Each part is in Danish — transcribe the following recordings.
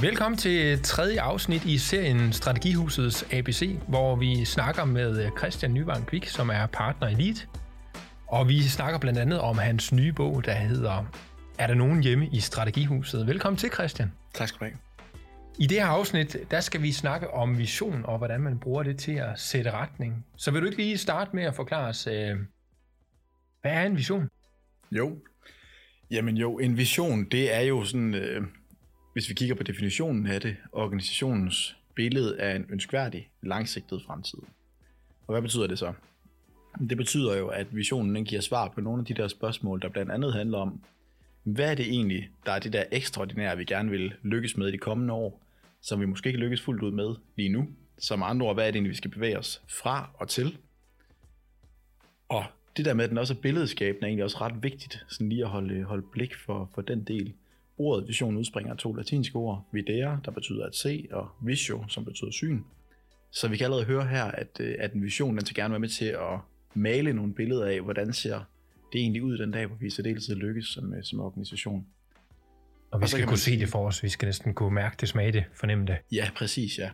Velkommen til tredje afsnit i serien Strategihusets ABC, hvor vi snakker med Christian Nyvang Kvik, som er partner i Elite. Og vi snakker blandt andet om hans nye bog, der hedder Er der nogen hjemme i Strategihuset? Velkommen til, Christian. Tak skal du have. I det her afsnit, der skal vi snakke om vision og hvordan man bruger det til at sætte retning. Så vil du ikke lige starte med at forklare os, øh, hvad er en vision? Jo, jamen jo, en vision, det er jo sådan, øh, hvis vi kigger på definitionen af det, organisationens billede af en ønskværdig, langsigtet fremtid. Og hvad betyder det så? Det betyder jo, at visionen den giver svar på nogle af de der spørgsmål, der blandt andet handler om, hvad er det egentlig, der er det der ekstraordinære, vi gerne vil lykkes med i de kommende år, som vi måske ikke lykkes fuldt ud med lige nu. Som andre ord, hvad er det egentlig, vi skal bevæge os fra og til? Og det der med, at den også er billedskabende, er egentlig også ret vigtigt, sådan lige at holde, holde blik for, for den del. Ordet vision udspringer af to latinske ord, videre, der betyder at se, og visio, som betyder syn. Så vi kan allerede høre her, at, øh, at en vision, den skal gerne være med til at male nogle billeder af, hvordan ser det egentlig ud den dag, hvor vi så deltid lykkes som, øh, som organisation. Og vi og skal kunne se det for os. Vi skal næsten kunne mærke det, smage det, fornemme det. Ja, præcis, ja.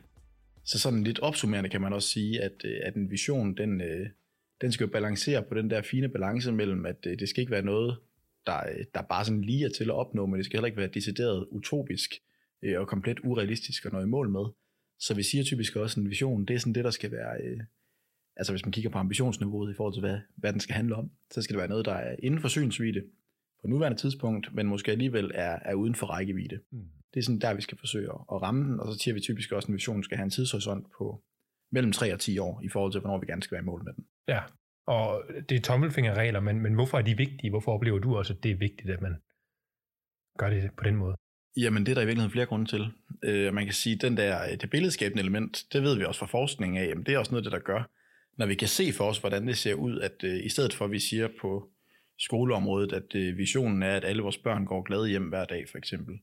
Så sådan lidt opsummerende kan man også sige, at, øh, at en vision, den, den skal jo balancere på den der fine balance mellem, at det skal ikke være noget, der, der bare sådan lige er til at opnå, men det skal heller ikke være decideret utopisk øh, og komplet urealistisk at nå i mål med. Så vi siger typisk også, at en vision, det er sådan det, der skal være, øh, altså hvis man kigger på ambitionsniveauet i forhold til, hvad, hvad den skal handle om, så skal det være noget, der er inden for synsvide på nuværende tidspunkt, men måske alligevel er, er uden for rækkevidde. Mm. Det er sådan der, vi skal forsøge at ramme den, og så siger vi typisk også, at en vision skal have en tidshorisont på mellem 3 og 10 år, i forhold til, hvornår vi gerne skal være i mål med den. Ja, og det er tommelfingerregler, men, men hvorfor er de vigtige? Hvorfor oplever du også, at det er vigtigt, at man gør det på den måde? Jamen, det er der i virkeligheden flere grunde til. Øh, man kan sige, at den der, det billedskabende element, det ved vi også fra forskning af, jamen, det er også noget, det der gør, når vi kan se for os, hvordan det ser ud, at øh, i stedet for, at vi siger på skoleområdet, at øh, visionen er, at alle vores børn går glade hjem hver dag, for eksempel.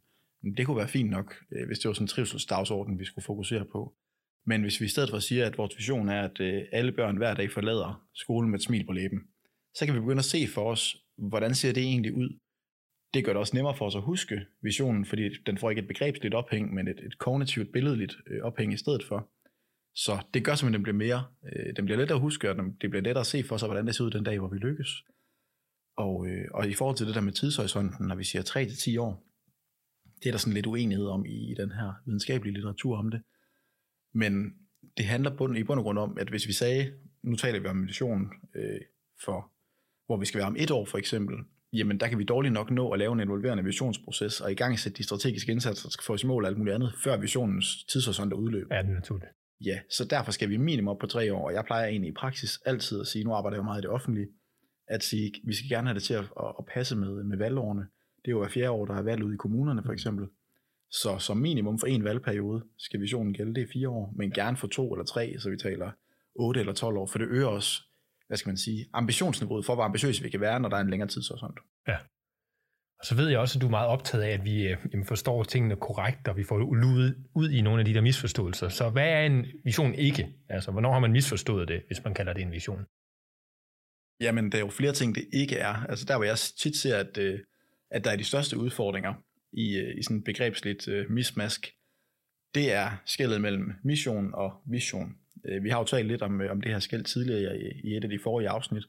Det kunne være fint nok, øh, hvis det var sådan en trivselsdagsorden, vi skulle fokusere på. Men hvis vi i stedet for siger, at vores vision er, at øh, alle børn hver dag forlader skolen med et smil på læben, så kan vi begynde at se for os, hvordan ser det egentlig ud. Det gør det også nemmere for os at huske visionen, fordi den får ikke et begrebsligt ophæng, men et, et kognitivt billedligt øh, ophæng i stedet for. Så det gør simpelthen, at den bliver mere, øh, den bliver lettere at huske, og det bliver lettere at se for sig, hvordan det ser ud den dag, hvor vi lykkes. Og, øh, og i forhold til det der med tidshorisonten, når vi siger 3-10 år, det er der sådan lidt uenighed om i, i den her videnskabelige litteratur om det. Men det handler bund, i bund og grund om, at hvis vi sagde, nu taler vi om meditation øh, for, hvor vi skal være om et år for eksempel, jamen der kan vi dårligt nok nå at lave en involverende visionsproces og i gang sætte de strategiske indsatser, der skal få os i mål og alt muligt andet, før visionens tidshorisont er udløb. Ja, det er naturligt. Ja, så derfor skal vi minimum op på tre år, og jeg plejer egentlig i praksis altid at sige, nu arbejder jeg jo meget i det offentlige, at sige, vi skal gerne have det til at, at passe med, med valgårene. Det er jo hver fjerde år, der er valg ude i kommunerne for eksempel. Så som minimum for en valgperiode skal visionen gælde, det er fire år, men gerne for to eller tre, så vi taler 8 eller 12 år, for det øger også, hvad skal man sige, ambitionsniveauet for, hvor ambitiøse vi kan være, når der er en længere tidshorisont. Ja. Og så ved jeg også, at du er meget optaget af, at vi øh, jamen, forstår tingene korrekt, og vi får luet ud i nogle af de der misforståelser. Så hvad er en vision ikke? Altså, hvornår har man misforstået det, hvis man kalder det en vision? Jamen, der er jo flere ting, det ikke er. Altså, der hvor jeg tit ser, at, øh, at der er de største udfordringer, i, øh, i sådan begrebsligt uh, mismask, det er skældet mellem mission og vision. Uh, vi har jo talt lidt om, om det her skæld tidligere i, i et af de forrige afsnit,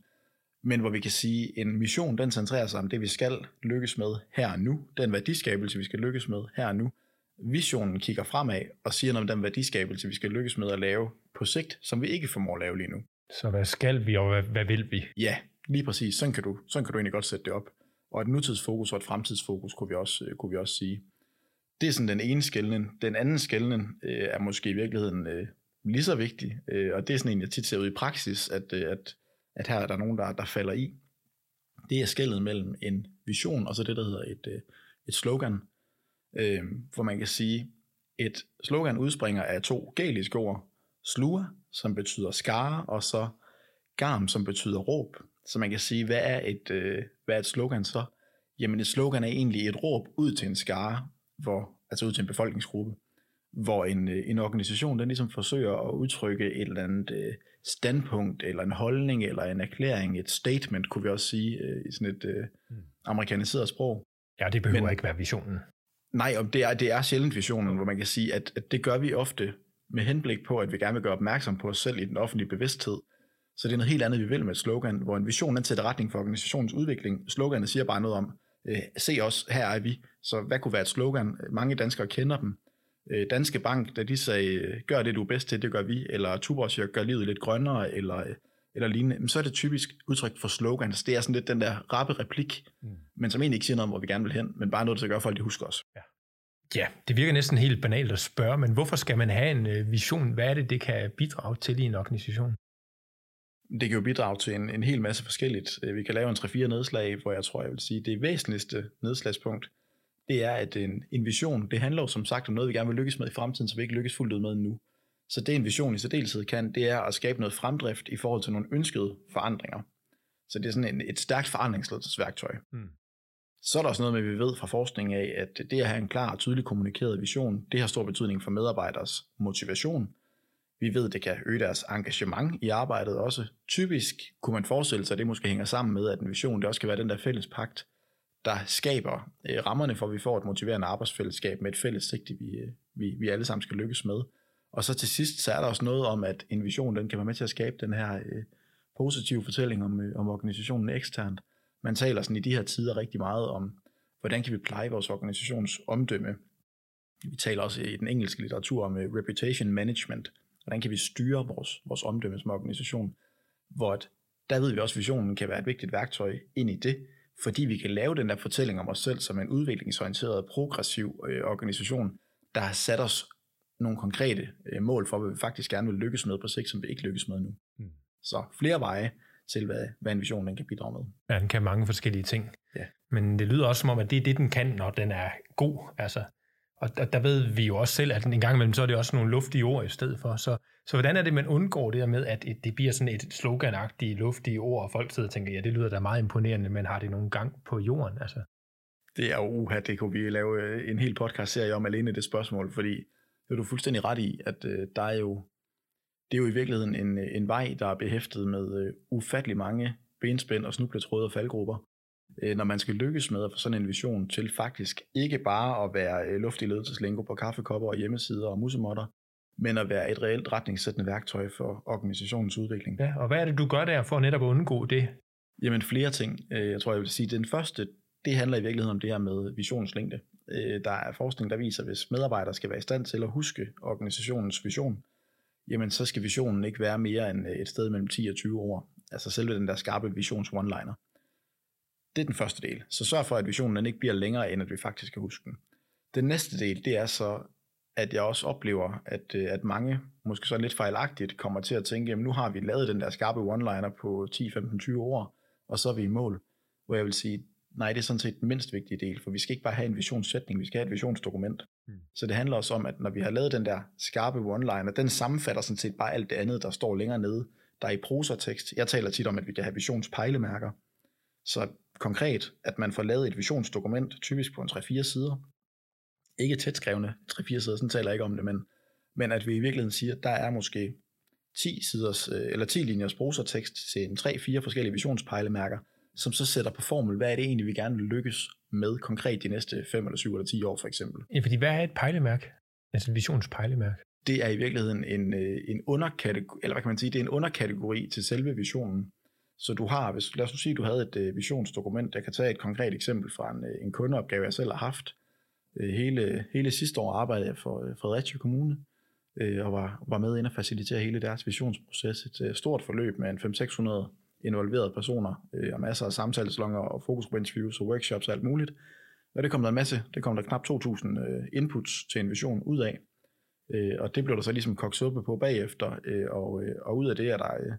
men hvor vi kan sige, at en mission, den centrerer sig om det, vi skal lykkes med her og nu, den værdiskabelse, vi skal lykkes med her og nu. Visionen kigger fremad og siger noget om den værdiskabelse, vi skal lykkes med at lave på sigt, som vi ikke formår at lave lige nu. Så hvad skal vi, og hvad, hvad vil vi? Ja, lige præcis. Sådan kan, du, sådan kan du egentlig godt sætte det op og et nutidsfokus og et fremtidsfokus, kunne vi også, øh, kunne vi også sige. Det er sådan den ene skældning. Den anden skældning øh, er måske i virkeligheden øh, lige så vigtig, øh, og det er sådan en, jeg tit ser ud i praksis, at, øh, at, at her er der nogen, der, der falder i. Det er skældet mellem en vision og så det, der hedder et, øh, et slogan, øh, hvor man kan sige, et slogan udspringer af to galiske ord, slua, som betyder skare, og så garm, som betyder råb. Så man kan sige, hvad er et, øh, hvad er et slogan så? Jamen et slogan er egentlig et råb ud til en skare, hvor, altså ud til en befolkningsgruppe, hvor en, øh, en organisation den ligesom forsøger at udtrykke et eller andet øh, standpunkt, eller en holdning, eller en erklæring, et statement, kunne vi også sige, øh, i sådan et øh, mm. amerikaniseret sprog. Ja, det behøver Men, ikke være visionen. Nej, og det er, det er sjældent visionen, hvor man kan sige, at, at det gør vi ofte med henblik på, at vi gerne vil gøre opmærksom på os selv i den offentlige bevidsthed. Så det er noget helt andet, vi vil med et slogan, hvor en vision den sætter retning for organisationens udvikling. Sloganet siger bare noget om, øh, se os, her er vi. Så hvad kunne være et slogan? Mange danskere kender dem. Øh, Danske Bank, da de sagde, gør det du er bedst til, det gør vi, eller Tuborg gør livet lidt grønnere, eller, øh, eller lignende, men så er det typisk udtryk for slogans. Det er sådan lidt den der rappe replik, mm. men som egentlig ikke siger noget om, hvor vi gerne vil hen, men bare noget, der gør folk, de husker os. Ja. Ja, det virker næsten helt banalt at spørge, men hvorfor skal man have en vision? Hvad er det, det kan bidrage til i en organisation? Det kan jo bidrage til en, en hel masse forskelligt. Øh, vi kan lave en 3-4 nedslag, hvor jeg tror, jeg vil sige, det væsentligste nedslagspunkt, det er, at en, en vision, det handler jo som sagt om noget, vi gerne vil lykkes med i fremtiden, så vi ikke lykkes fuldt ud med nu. Så det en vision i særdeleshed kan, det er at skabe noget fremdrift i forhold til nogle ønskede forandringer. Så det er sådan en, et stærkt forandringsledelsesværktøj. Mm. Så er der også noget med, at vi ved fra forskning af, at det at have en klar og tydelig kommunikeret vision, det har stor betydning for medarbejderes motivation. Vi ved, det kan øge deres engagement i arbejdet også. Typisk kunne man forestille sig, at det måske hænger sammen med, at en vision det også kan være den der fælles pagt, der skaber øh, rammerne for, at vi får et motiverende arbejdsfællesskab med et fælles sigte, vi, øh, vi, vi alle sammen skal lykkes med. Og så til sidst, så er der også noget om, at en vision, den kan være med til at skabe den her øh, positive fortælling om, øh, om organisationen eksternt. Man taler sådan i de her tider rigtig meget om, hvordan kan vi pleje vores organisations omdømme. Vi taler også i den engelske litteratur om øh, reputation management. Hvordan kan vi styre vores, vores omdømme som organisation? Hvor at, der ved vi også, at visionen kan være et vigtigt værktøj ind i det, fordi vi kan lave den der fortælling om os selv som en udviklingsorienteret, progressiv øh, organisation, der har sat os nogle konkrete øh, mål for, hvad vi faktisk gerne vil lykkes med på sigt, som vi ikke lykkes med nu. Mm. Så flere veje til, hvad, hvad en vision den kan bidrage med. Ja, den kan mange forskellige ting. Ja. Men det lyder også som om, at det er det, den kan, når den er god. Altså, og der, der ved vi jo også selv, at en gang imellem, så er det også nogle luftige ord i stedet for. Så, så hvordan er det, man undgår det der med, at det bliver sådan et sloganagtigt luftige ord, og folk sidder og tænker, ja, det lyder da meget imponerende, men har det nogen gang på jorden? Altså? Det er jo uha, det kunne vi lave øh, en hel podcast-serie om alene det spørgsmål, fordi det er du fuldstændig ret i, at øh, der er jo, det er jo i virkeligheden en, øh, en vej, der er behæftet med øh, ufattelig mange benspænd og snubletråde og faldgrupper, når man skal lykkes med at få sådan en vision til faktisk ikke bare at være uh, luftig ledelseslingo på kaffekopper og hjemmesider og musemotter, men at være et reelt retningssættende værktøj for organisationens udvikling. Ja, og hvad er det, du gør der for netop at undgå det? Jamen flere ting. Jeg tror, jeg vil sige, den første, det handler i virkeligheden om det her med visionslængde. Der er forskning, der viser, at hvis medarbejdere skal være i stand til at huske organisationens vision, jamen så skal visionen ikke være mere end et sted mellem 10 og 20 år. Altså selve den der skarpe visions one-liner. Det er den første del. Så sørg for, at visionen den ikke bliver længere, end at vi faktisk kan huske den. Den næste del, det er så, at jeg også oplever, at, at mange, måske så lidt fejlagtigt, kommer til at tænke, jamen nu har vi lavet den der skarpe one-liner på 10, 15, 20 år, og så er vi i mål. Hvor jeg vil sige, nej, det er sådan set den mindst vigtige del, for vi skal ikke bare have en visionssætning, vi skal have et visionsdokument. Mm. Så det handler også om, at når vi har lavet den der skarpe one-liner, den sammenfatter sådan set bare alt det andet, der står længere nede, der er i prosatekst. Jeg taler tit om, at vi kan have visionspejlemærker. Så konkret, at man får lavet et visionsdokument, typisk på en 3-4 sider. Ikke tæt skrevne 3-4 sider, sådan taler jeg ikke om det, men, men at vi i virkeligheden siger, at der er måske 10 siders, øh, eller 10 linjers prosatekst til en 3-4 forskellige visionspejlemærker, som så sætter på formel, hvad er det egentlig, vi gerne vil lykkes med konkret de næste 5 eller 7 eller 10 år for eksempel. Ja, fordi hvad er et pejlemærke? Altså et visionspejlemærke? Det er i virkeligheden en, øh, en underkategori, eller hvad kan man sige, det er en underkategori til selve visionen. Så du har, hvis, lad os sige, du havde et øh, visionsdokument, jeg kan tage et konkret eksempel fra en, øh, en kundeopgave, jeg selv har haft. Øh, hele, hele sidste år arbejdede jeg for øh, Fredericia Kommune, øh, og var, var med ind og facilitere hele deres visionsproces. Et øh, stort forløb med en 500-600 involverede personer, øh, og masser af samtaleslonger og fokusgruppeinterviews og workshops og alt muligt. Og det kom der en masse, det kom der knap 2.000 øh, inputs til en vision ud af. Øh, og det blev der så ligesom kogt suppe på bagefter, øh, og, øh, og ud af det er der, øh,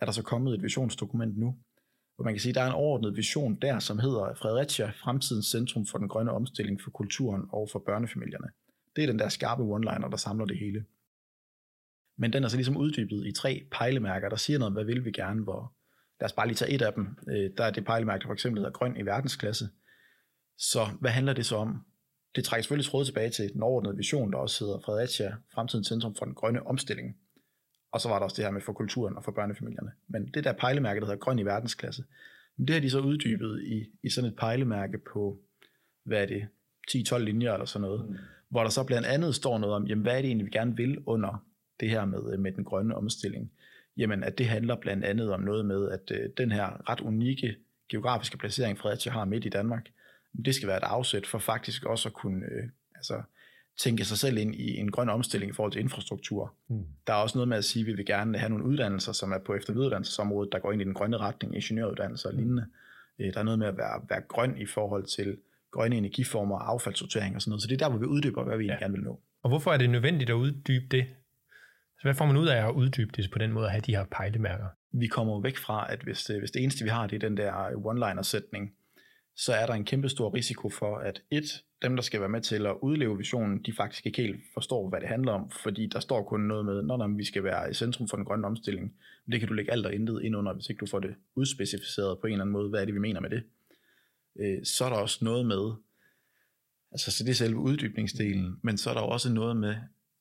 er der så kommet et visionsdokument nu. Hvor man kan sige, at der er en overordnet vision der, som hedder Fredericia, fremtidens centrum for den grønne omstilling for kulturen og for børnefamilierne. Det er den der skarpe one-liner, der samler det hele. Men den er så ligesom uddybet i tre pejlemærker, der siger noget, hvad vil vi gerne, hvor, Lad os bare lige tage et af dem. Øh, der er det pejlemærke, der for eksempel hedder grøn i verdensklasse. Så hvad handler det så om? Det trækker selvfølgelig tråd tilbage til den overordnede vision, der også hedder Fredericia, fremtidens centrum for den grønne omstilling. Og så var der også det her med for kulturen og for børnefamilierne. Men det der pejlemærke, der hedder grøn i verdensklasse, det har de så uddybet i, i sådan et pejlemærke på, hvad er det, 10-12 linjer eller sådan noget, mm. hvor der så blandt andet står noget om, jamen, hvad er det egentlig, vi gerne vil under det her med, med den grønne omstilling? Jamen, at det handler blandt andet om noget med, at øh, den her ret unikke geografiske placering, Fredericia har midt i Danmark, det skal være et afsæt for faktisk også at kunne øh, altså, tænke sig selv ind i en grøn omstilling i forhold til infrastruktur. Mm. Der er også noget med at sige, at vi vil gerne have nogle uddannelser, som er på efterviddannelsesområdet, der går ind i den grønne retning, ingeniøruddannelser og mm. lignende. Mm. Der er noget med at være, være grøn i forhold til grønne energiformer, affaldssortering og sådan noget. Så det er der, hvor vi uddyber, hvad vi ja. gerne vil nå. Og hvorfor er det nødvendigt at uddybe det? Så hvad får man ud af at uddybe det på den måde at have de her pejlemærker? Vi kommer væk fra, at hvis det, hvis det eneste, vi har, det er den der one-liner-sætning, så er der en kæmpe stor risiko for, at et, dem, der skal være med til at udleve visionen, de faktisk ikke helt forstår, hvad det handler om, fordi der står kun noget med, når vi skal være i centrum for den grønne omstilling. Men det kan du lægge alt og intet ind under, hvis ikke du får det udspecificeret på en eller anden måde, hvad er det, vi mener med det. Øh, så er der også noget med, altså så det er selve uddybningsdelen, men så er der også noget med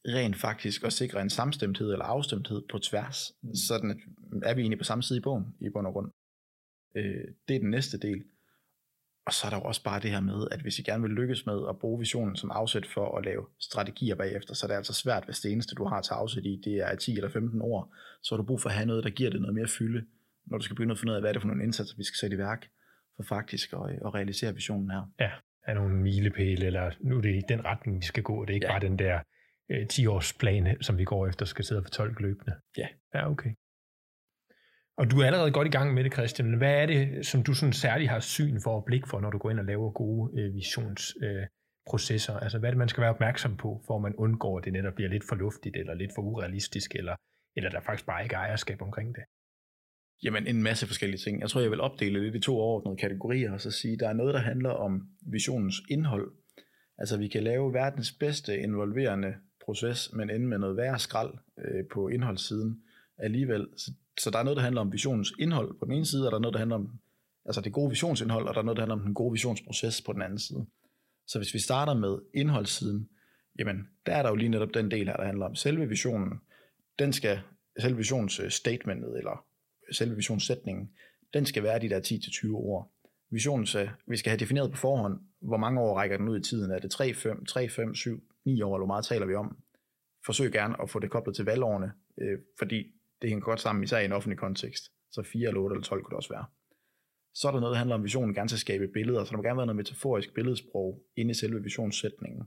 rent faktisk at sikre en samstemthed eller afstemthed på tværs, sådan at er vi egentlig på samme side i bogen, i bund og grund. Øh, det er den næste del. Og så er der jo også bare det her med, at hvis I gerne vil lykkes med at bruge visionen som afsæt for at lave strategier bagefter, så er det altså svært, hvis det eneste, du har til afsæt i, det er 10 eller 15 år, så har du brug for at have noget, der giver det noget mere fylde, når du skal begynde at finde ud af, hvad er det for nogle indsatser, vi skal sætte i værk for faktisk at, at realisere visionen her. Ja, er nogle milepæle, eller nu er det i den retning, vi skal gå, det er ikke ja. bare den der øh, 10-års plan, som vi går efter, skal sidde og fortolke løbende. Ja. Ja, okay. Og du er allerede godt i gang med det, Christian. Hvad er det, som du sådan særligt har syn for og blik for, når du går ind og laver gode øh, visionsprocesser? Øh, altså, hvad er det, man skal være opmærksom på, for at man undgår, at det netop bliver lidt for luftigt, eller lidt for urealistisk, eller, eller der faktisk bare ikke er ejerskab omkring det? Jamen, en masse forskellige ting. Jeg tror, jeg vil opdele lidt i to overordnede kategorier, og så sige, at der er noget, der handler om visionens indhold. Altså, vi kan lave verdens bedste involverende proces, men ende med noget værre skrald øh, på indholdssiden alligevel. Så så der er noget, der handler om visionens indhold på den ene side, og der er noget, der handler om altså det gode visionsindhold, og der er noget, der handler om den gode visionsproces på den anden side. Så hvis vi starter med indholdssiden, jamen der er der jo lige netop den del her, der handler om selve visionen. Den skal, selve visionsstatementet, eller selve visionssætningen, den skal være de der 10-20 år. Visionen, så vi skal have defineret på forhånd, hvor mange år rækker den ud i tiden. Er det 3, 5, 3, 5, 7, 9 år, eller hvor meget taler vi om? Forsøg gerne at få det koblet til valgårene, øh, fordi det hænger godt sammen, især i en offentlig kontekst. Så 4 eller 8 eller 12 kunne det også være. Så er der noget, der handler om visionen gerne til at skabe billeder, så der må gerne være noget metaforisk billedsprog inde i selve visionssætningen.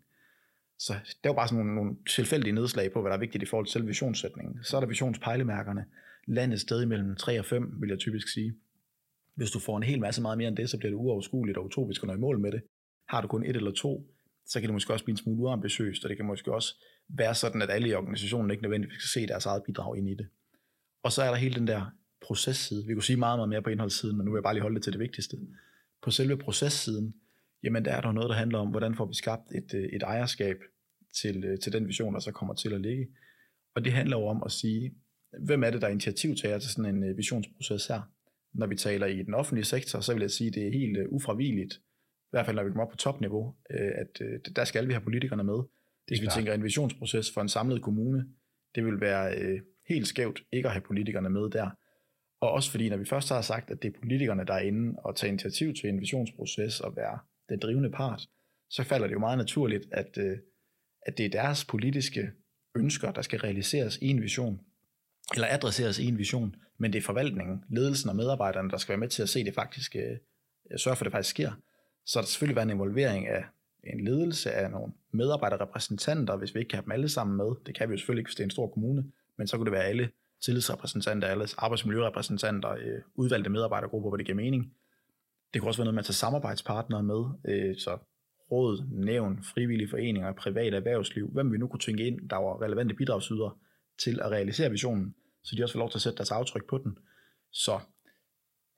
Så det var bare sådan nogle, nogle tilfældige nedslag på, hvad der er vigtigt i forhold til selve visionssætningen. Så er der visionspejlemærkerne. Landet sted mellem 3 og 5, vil jeg typisk sige. Hvis du får en hel masse meget mere end det, så bliver det uoverskueligt og utopisk at nå i mål med det. Har du kun et eller to, så kan det måske også blive en smule uambitiøst, og det kan måske også være sådan, at alle i organisationen ikke nødvendigvis skal se deres eget bidrag ind i det. Og så er der hele den der processide. Vi kunne sige meget, meget mere på indholdssiden, men nu vil jeg bare lige holde det til det vigtigste. På selve processiden, jamen der er der noget, der handler om, hvordan får vi skabt et, øh, et ejerskab til, øh, til den vision, der så kommer til at ligge. Og det handler jo om at sige, hvem er det, der er initiativtager til sådan en øh, visionsproces her? Når vi taler i den offentlige sektor, så vil jeg sige, at det er helt ufravigeligt, i hvert fald når vi kommer op på topniveau, at der skal vi have politikerne med. Hvis vi tænker en visionsproces for en samlet kommune, det vil være helt skævt ikke at have politikerne med der. Og også fordi, når vi først har sagt, at det er politikerne, der er inde og tager initiativ til en visionsproces og være den drivende part, så falder det jo meget naturligt, at, øh, at det er deres politiske ønsker, der skal realiseres i en vision, eller adresseres i en vision, men det er forvaltningen, ledelsen og medarbejderne, der skal være med til at se det faktisk, øh, sørge for, at det faktisk sker. Så der selvfølgelig være en involvering af en ledelse af nogle medarbejderrepræsentanter, hvis vi ikke kan have dem alle sammen med. Det kan vi jo selvfølgelig ikke, hvis det er en stor kommune men så kunne det være alle tillidsrepræsentanter, alle arbejdsmiljørepræsentanter, øh, udvalgte medarbejdergrupper, hvor det giver mening. Det kunne også være noget med at tage samarbejdspartnere med, øh, så råd, nævn, frivillige foreninger, privat erhvervsliv, hvem vi nu kunne tænke ind, der var relevante bidragsydere til at realisere visionen, så de også får lov til at sætte deres aftryk på den. Så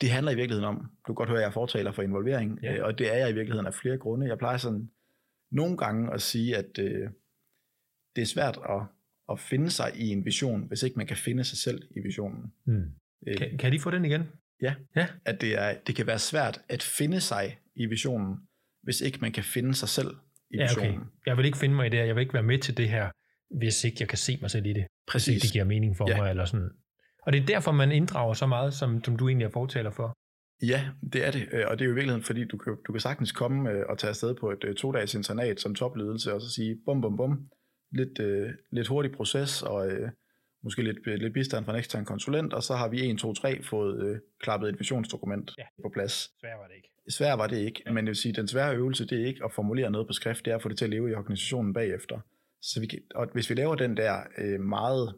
det handler i virkeligheden om, du kan godt høre, at jeg er fortaler for involvering, ja. øh, og det er jeg i virkeligheden af flere grunde. Jeg plejer sådan nogle gange at sige, at øh, det er svært at at finde sig i en vision, hvis ikke man kan finde sig selv i visionen. Mm. Øh, kan, kan de få den igen? Ja, ja. at det, er, det kan være svært at finde sig i visionen, hvis ikke man kan finde sig selv i ja, visionen. Okay. Jeg vil ikke finde mig i det her, jeg vil ikke være med til det her, hvis ikke jeg kan se mig selv i det. Præcis. Det giver mening for ja. mig, eller sådan. Og det er derfor, man inddrager så meget, som, som du egentlig er fortaler for. Ja, det er det, øh, og det er jo i virkeligheden, fordi du kan, du kan sagtens komme øh, og tage afsted på et to-dages internat som topledelse, og så sige bum, bum, bum, lidt, uh, lidt hurtig proces, og uh, måske lidt, lidt bistand fra en ekstern konsulent, og så har vi 1, 2, 3 fået uh, klappet et visionsdokument ja. på plads. Svær var det ikke. Svær var det ikke, ja. men det vil sige, den svære øvelse, det er ikke at formulere noget på skrift, det er at få det til at leve i organisationen bagefter. Så vi kan, og hvis vi laver den der uh, meget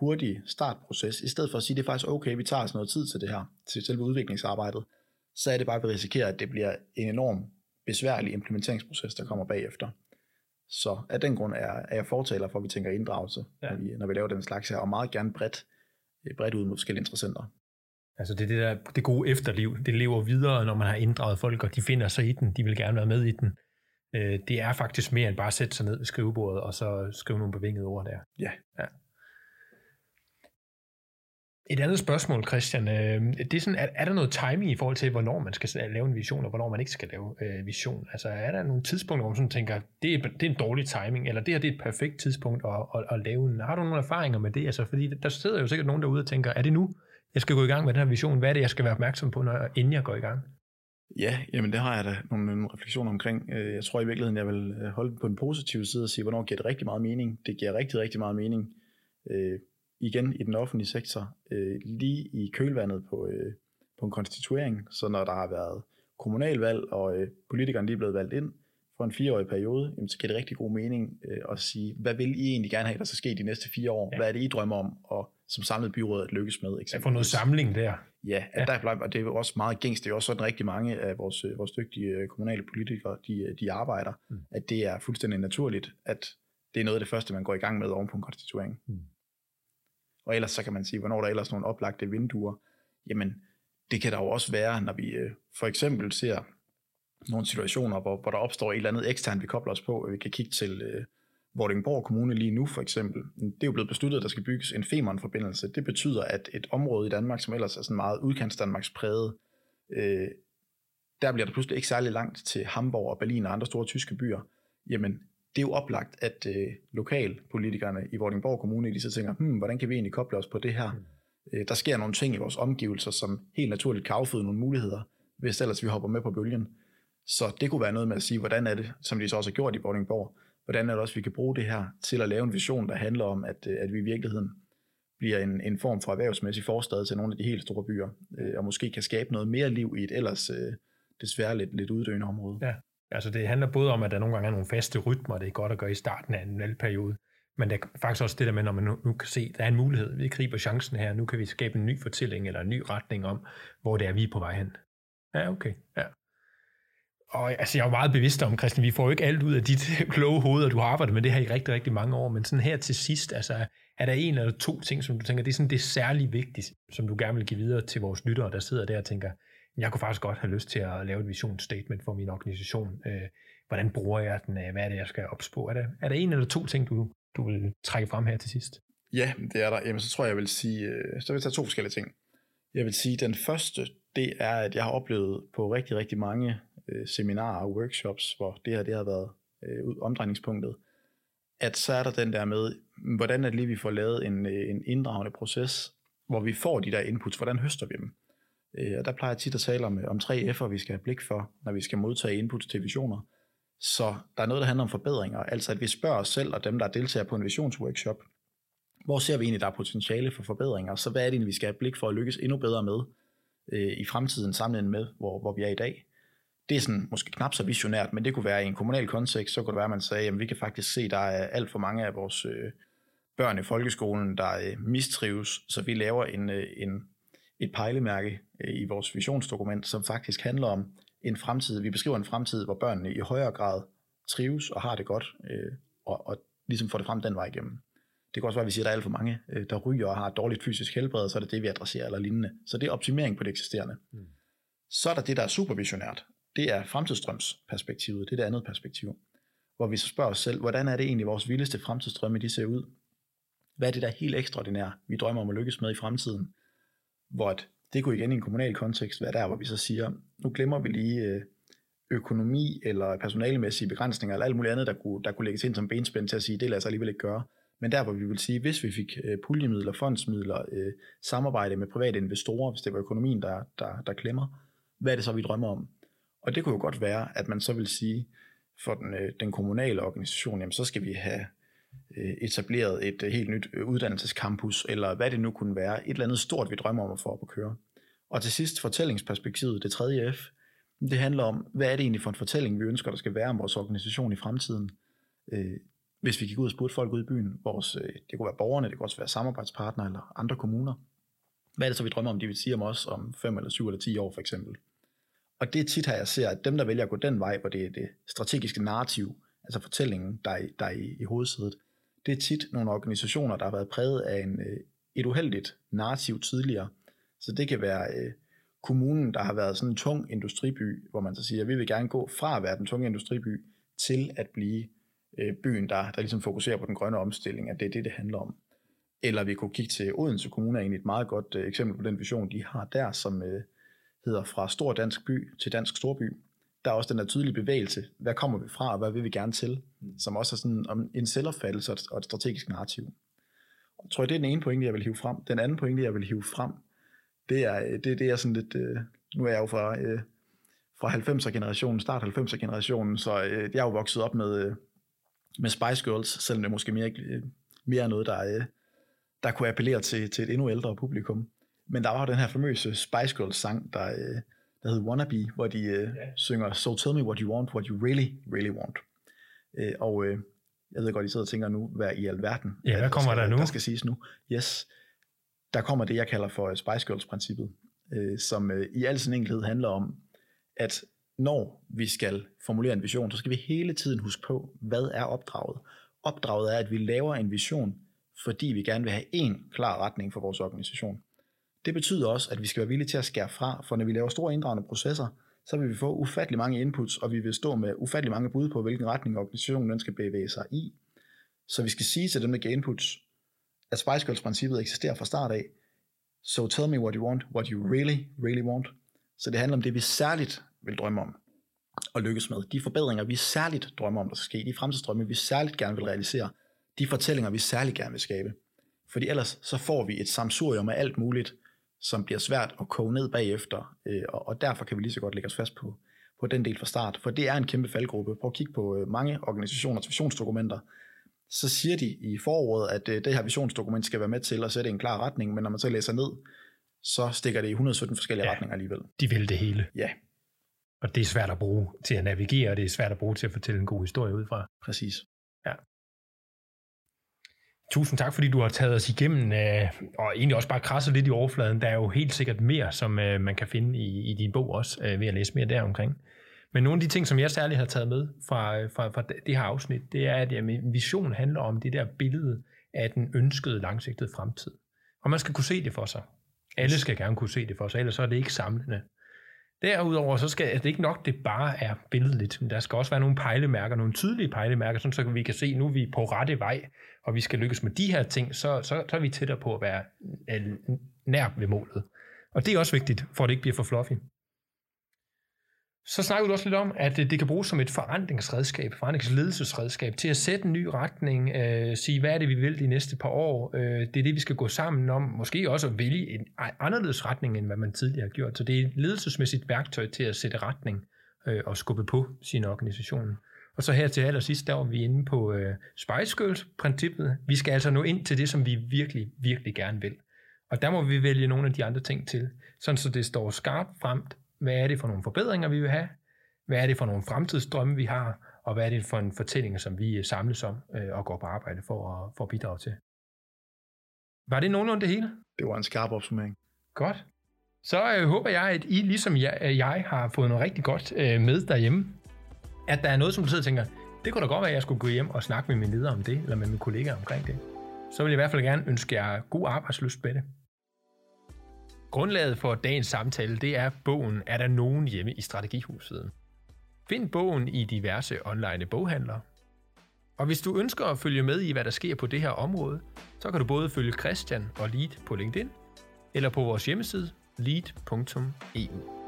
hurtige startproces, i stedet for at sige, det er faktisk okay, vi tager os noget tid til det her, til selve udviklingsarbejdet, så er det bare, at vi risikerer, at det bliver en enorm besværlig implementeringsproces, der kommer bagefter. Så af den grund er, er jeg fortaler for, at vi tænker inddragelse, ja. når, vi, når vi laver den slags her, og meget gerne bredt, bredt ud mod forskellige interessenter. Altså det, det, der, det gode efterliv, det lever videre, når man har inddraget folk, og de finder sig i den, de vil gerne være med i den. Øh, det er faktisk mere end bare at sætte sig ned ved skrivebordet, og så skrive nogle bevingede ord der. Ja. ja. Et andet spørgsmål, Christian. Øh, det er, sådan, er, er der noget timing i forhold til, hvornår man skal lave en vision, og hvornår man ikke skal lave øh, vision? Altså er der nogle tidspunkter, hvor man sådan tænker, det er, det er en dårlig timing, eller det her det er et perfekt tidspunkt at, at, at lave en... Har du nogle erfaringer med det? Altså, fordi der sidder jo sikkert nogen derude og tænker, er det nu, jeg skal gå i gang med den her vision? Hvad er det, jeg skal være opmærksom på, når, inden jeg går i gang? Ja, jamen det har jeg da nogle, nogle refleksioner omkring. Øh, jeg tror i virkeligheden, jeg vil øh, holde på den positive side og sige, hvornår giver det rigtig meget mening. Det giver rigtig, rigtig meget mening igen i den offentlige sektor, øh, lige i kølvandet på, øh, på en konstituering, så når der har været kommunalvalg, og øh, politikerne lige er blevet valgt ind for en fireårig periode, jamen, så giver det rigtig god mening øh, at sige, hvad vil I egentlig gerne have, der skal ske de næste fire år? Ja. Hvad er det, I drømmer om, og som samlet byråd at lykkes med? Eksempelvis? At få noget samling der. Ja, at ja. Der, og det er også meget gængs, det er også sådan rigtig mange af vores, øh, vores dygtige øh, kommunale politikere, de, øh, de arbejder, mm. at det er fuldstændig naturligt, at det er noget af det første, man går i gang med oven på en konstituering. Mm. Og ellers så kan man sige, hvornår der er ellers nogle oplagte vinduer. Jamen, det kan der jo også være, når vi øh, for eksempel ser nogle situationer, hvor, hvor der opstår et eller andet eksternt, vi kobler os på. Vi kan kigge til øh, Vordingborg Kommune lige nu for eksempel. Det er jo blevet besluttet, at der skal bygges en Femern-forbindelse. Det betyder, at et område i Danmark, som ellers er sådan meget udkants Danmarks præget, øh, der bliver der pludselig ikke særlig langt til Hamburg og Berlin og andre store tyske byer. Jamen, det er jo oplagt, at øh, lokalpolitikerne i Vordingborg Kommune, de så tænker, hmm, hvordan kan vi egentlig koble os på det her? Mm. Øh, der sker nogle ting i vores omgivelser, som helt naturligt kan afføde nogle muligheder, hvis ellers vi hopper med på bølgen. Så det kunne være noget med at sige, hvordan er det, som de så også har gjort i Vordingborg, hvordan er det også, vi kan bruge det her til at lave en vision, der handler om, at, øh, at vi i virkeligheden bliver en, en form for erhvervsmæssig forstad til nogle af de helt store byer, øh, og måske kan skabe noget mere liv i et ellers øh, desværre lidt, lidt uddøende område. Ja. Altså det handler både om, at der nogle gange er nogle faste rytmer, det er godt at gøre i starten af en valgperiode, men det er faktisk også det der med, når man nu, nu kan se, at der er en mulighed, vi griber chancen her, nu kan vi skabe en ny fortælling eller en ny retning om, hvor det er, vi er på vej hen. Ja, okay. Ja. Og altså, jeg er jo meget bevidst om, Christian, vi får jo ikke alt ud af dit kloge hoved, og du har arbejdet med det her i rigtig, rigtig mange år, men sådan her til sidst, altså, er der en eller to ting, som du tænker, det er sådan det særlig vigtigt, som du gerne vil give videre til vores lyttere, der sidder der og tænker, jeg kunne faktisk godt have lyst til at lave et visionsstatement for min organisation. Øh, hvordan bruger jeg den? Øh, hvad er det, jeg skal opspå? Er der, er der en eller to ting, du, du vil trække frem her til sidst? Ja, det er der. Jamen, så tror jeg, jeg vil sige, øh, så vil jeg tage to forskellige ting. Jeg vil sige, den første, det er, at jeg har oplevet på rigtig, rigtig mange øh, seminarer og workshops, hvor det her det har været øh, omdrejningspunktet, at så er der den der med, hvordan er det lige, vi får lavet en, øh, en inddragende proces, hvor vi får de der inputs, hvordan høster vi dem? Øh, og der plejer jeg tit at tale om, øh, om tre F'er, vi skal have blik for, når vi skal modtage inputs til visioner. Så der er noget, der handler om forbedringer. Altså at vi spørger os selv og dem, der deltager på en visionsworkshop, hvor ser vi egentlig, der er potentiale for forbedringer? Så hvad er det egentlig, vi skal have blik for at lykkes endnu bedre med øh, i fremtiden, sammenlignet med, hvor, hvor vi er i dag? Det er sådan måske knap så visionært, men det kunne være i en kommunal kontekst, så kunne det være, at man sagde, at vi kan faktisk se, at der er alt for mange af vores øh, børn i folkeskolen, der øh, mistrives, så vi laver en, øh, en et pejlemærke øh, i vores visionsdokument, som faktisk handler om en fremtid. Vi beskriver en fremtid, hvor børnene i højere grad trives og har det godt, øh, og, og ligesom får det frem den vej igennem. Det kan også være, at vi siger, at der er alt for mange, øh, der ryger og har dårligt fysisk helbred, så er det det, vi adresserer eller lignende. Så det er optimering på det eksisterende. Mm. Så er der det, der er supervisionært. Det er fremtidsstrømsperspektivet. Det er det andet perspektiv. Hvor vi så spørger os selv, hvordan er det egentlig, vores vildeste fremtidsstrømme, de ser ud? Hvad er det, der er helt ekstraordinært, vi drømmer om at lykkes med i fremtiden? Hvor det kunne igen i en kommunal kontekst være der, hvor vi så siger, nu glemmer vi lige øh, økonomi eller personalemæssige begrænsninger eller alt muligt andet, der kunne, der kunne lægges ind som benspænd til at sige, det lader sig alligevel ikke gøre. Men der, hvor vi vil sige, hvis vi fik øh, puljemidler, fondsmidler, øh, samarbejde med private investorer, hvis det var økonomien, der, der, der klemmer, hvad er det så, vi drømmer om? Og det kunne jo godt være, at man så vil sige, for den, øh, den kommunale organisation, jamen så skal vi have Øh, etableret et øh, helt nyt øh, uddannelsescampus, eller hvad det nu kunne være, et eller andet stort, vi drømmer om at få op at køre. Og til sidst fortællingsperspektivet, det tredje F, det handler om, hvad er det egentlig for en fortælling, vi ønsker, der skal være om vores organisation i fremtiden. Hvis vi gik ud og spurgte folk ude i byen, vores, det kunne være borgerne, det kunne også være samarbejdspartnere eller andre kommuner, hvad er det så, vi drømmer om, de vil sige om os om 5 eller 7 eller 10 år for eksempel. Og det er tit her, jeg ser, at dem, der vælger at gå den vej, hvor det er det strategiske narrativ, altså fortællingen, der er, der er i, i hovedsædet, det er tit nogle organisationer, der har været præget af en, øh, et uheldigt narrativ tidligere. Så det kan være øh, kommunen, der har været sådan en tung industriby, hvor man så siger, at vi vil gerne gå fra at være den tunge industriby til at blive øh, byen, der, der ligesom fokuserer på den grønne omstilling, at det er det, det handler om. Eller vi kunne kigge til Odense Kommune, er egentlig et meget godt øh, eksempel på den vision, de har der, som øh, hedder fra stor dansk by til dansk storby. Der er også den der tydelige bevægelse. Hvad kommer vi fra, og hvad vil vi gerne til? Som også er sådan om en selvopfattelse og et strategisk narrativ. Og jeg tror, det er den ene pointe, jeg vil hive frem. Den anden pointe, jeg vil hive frem, det er, øh, det, det er sådan lidt, øh, nu er jeg jo fra, øh, fra 90'er generationen, start 90'er generationen, så øh, jeg er jo vokset op med, øh, med Spice Girls, selvom det måske mere, øh, mere er noget, der, øh, der kunne appellere til, til et endnu ældre publikum. Men der var jo den her famøse Spice Girls sang, der, øh, der hed Wannabe, hvor de øh, yeah. synger So tell me what you want, what you really, really want. Øh, og øh, jeg ved godt, I sidder og tænker nu, hvad i alverden ja, hvad kommer der, der nu? Der skal siges nu. Yes, der kommer det, jeg kalder for Spice Girls-princippet, øh, som øh, i al sin enkelhed handler om, at når vi skal formulere en vision, så skal vi hele tiden huske på, hvad er opdraget. Opdraget er, at vi laver en vision, fordi vi gerne vil have en klar retning for vores organisation. Det betyder også, at vi skal være villige til at skære fra, for når vi laver store inddragende processer, så vil vi få ufattelig mange inputs, og vi vil stå med ufattelig mange bud på, hvilken retning organisationen skal bevæge sig i. Så vi skal sige til dem, der giver inputs, at Spice Girls-princippet eksisterer fra start af. So tell me what you want, what you really, really want. Så det handler om det, vi særligt vil drømme om og lykkes med. De forbedringer, vi særligt drømmer om, der skal ske. De fremtidsdrømme, vi særligt gerne vil realisere. De fortællinger, vi særligt gerne vil skabe. Fordi ellers så får vi et samsurium af alt muligt, som bliver svært at koge ned bagefter, øh, og, og derfor kan vi lige så godt lægge os fast på, på den del fra start, for det er en kæmpe faldgruppe. Prøv at kigge på øh, mange organisationers visionsdokumenter, så siger de i foråret, at øh, det her visionsdokument skal være med til at sætte en klar retning, men når man så læser ned, så stikker det i 117 forskellige ja, retninger alligevel. De vil det hele. Ja. Og det er svært at bruge til at navigere, og det er svært at bruge til at fortælle en god historie ud fra. Præcis. Tusind tak, fordi du har taget os igennem, øh, og egentlig også bare krasset lidt i overfladen. Der er jo helt sikkert mere, som øh, man kan finde i, i din bog også, øh, ved at læse mere deromkring. Men nogle af de ting, som jeg særligt har taget med fra, fra, fra det her afsnit, det er, at jamen, vision handler om det der billede af den ønskede langsigtede fremtid. Og man skal kunne se det for sig. Alle skal gerne kunne se det for sig, ellers er det ikke samlende. Derudover så skal det ikke nok, det bare er billedligt. Men der skal også være nogle pejlemærker, nogle tydelige pejlemærker, sådan så vi kan se, nu er vi på rette vej, og vi skal lykkes med de her ting, så, så, så er vi tættere på at være øh, nær ved målet. Og det er også vigtigt, for at det ikke bliver for fluffy. Så snakkede du også lidt om, at det kan bruges som et forandringsredskab, forandringsledelsesredskab, til at sætte en ny retning, øh, sige, hvad er det, vi vil de næste par år. Øh, det er det, vi skal gå sammen om. Måske også at vælge en anderledes retning, end hvad man tidligere har gjort. Så det er et ledelsesmæssigt værktøj til at sætte retning øh, og skubbe på sin organisation. Og så her til allersidst, der var vi inde på øh, Spice Girls-princippet. Vi skal altså nå ind til det, som vi virkelig, virkelig gerne vil. Og der må vi vælge nogle af de andre ting til, sådan så det står skarpt fremt hvad er det for nogle forbedringer, vi vil have? Hvad er det for nogle fremtidsdrømme, vi har? Og hvad er det for en fortælling, som vi samles om øh, og går på arbejde for at, for at bidrage til? Var det nogenlunde det hele? Det var en skarp opsummering. Godt. Så øh, håber jeg, at I ligesom jeg, jeg har fået noget rigtig godt øh, med derhjemme. At der er noget, som du sidder og tænker, det kunne da godt være, at jeg skulle gå hjem og snakke med min leder om det, eller med mine kollegaer omkring det. Så vil jeg i hvert fald gerne ønske jer god arbejdsløst med det. Grundlaget for dagens samtale, det er bogen Er der nogen hjemme i Strategihuset? Find bogen i diverse online boghandlere. Og hvis du ønsker at følge med i, hvad der sker på det her område, så kan du både følge Christian og Lead på LinkedIn, eller på vores hjemmeside lead.eu.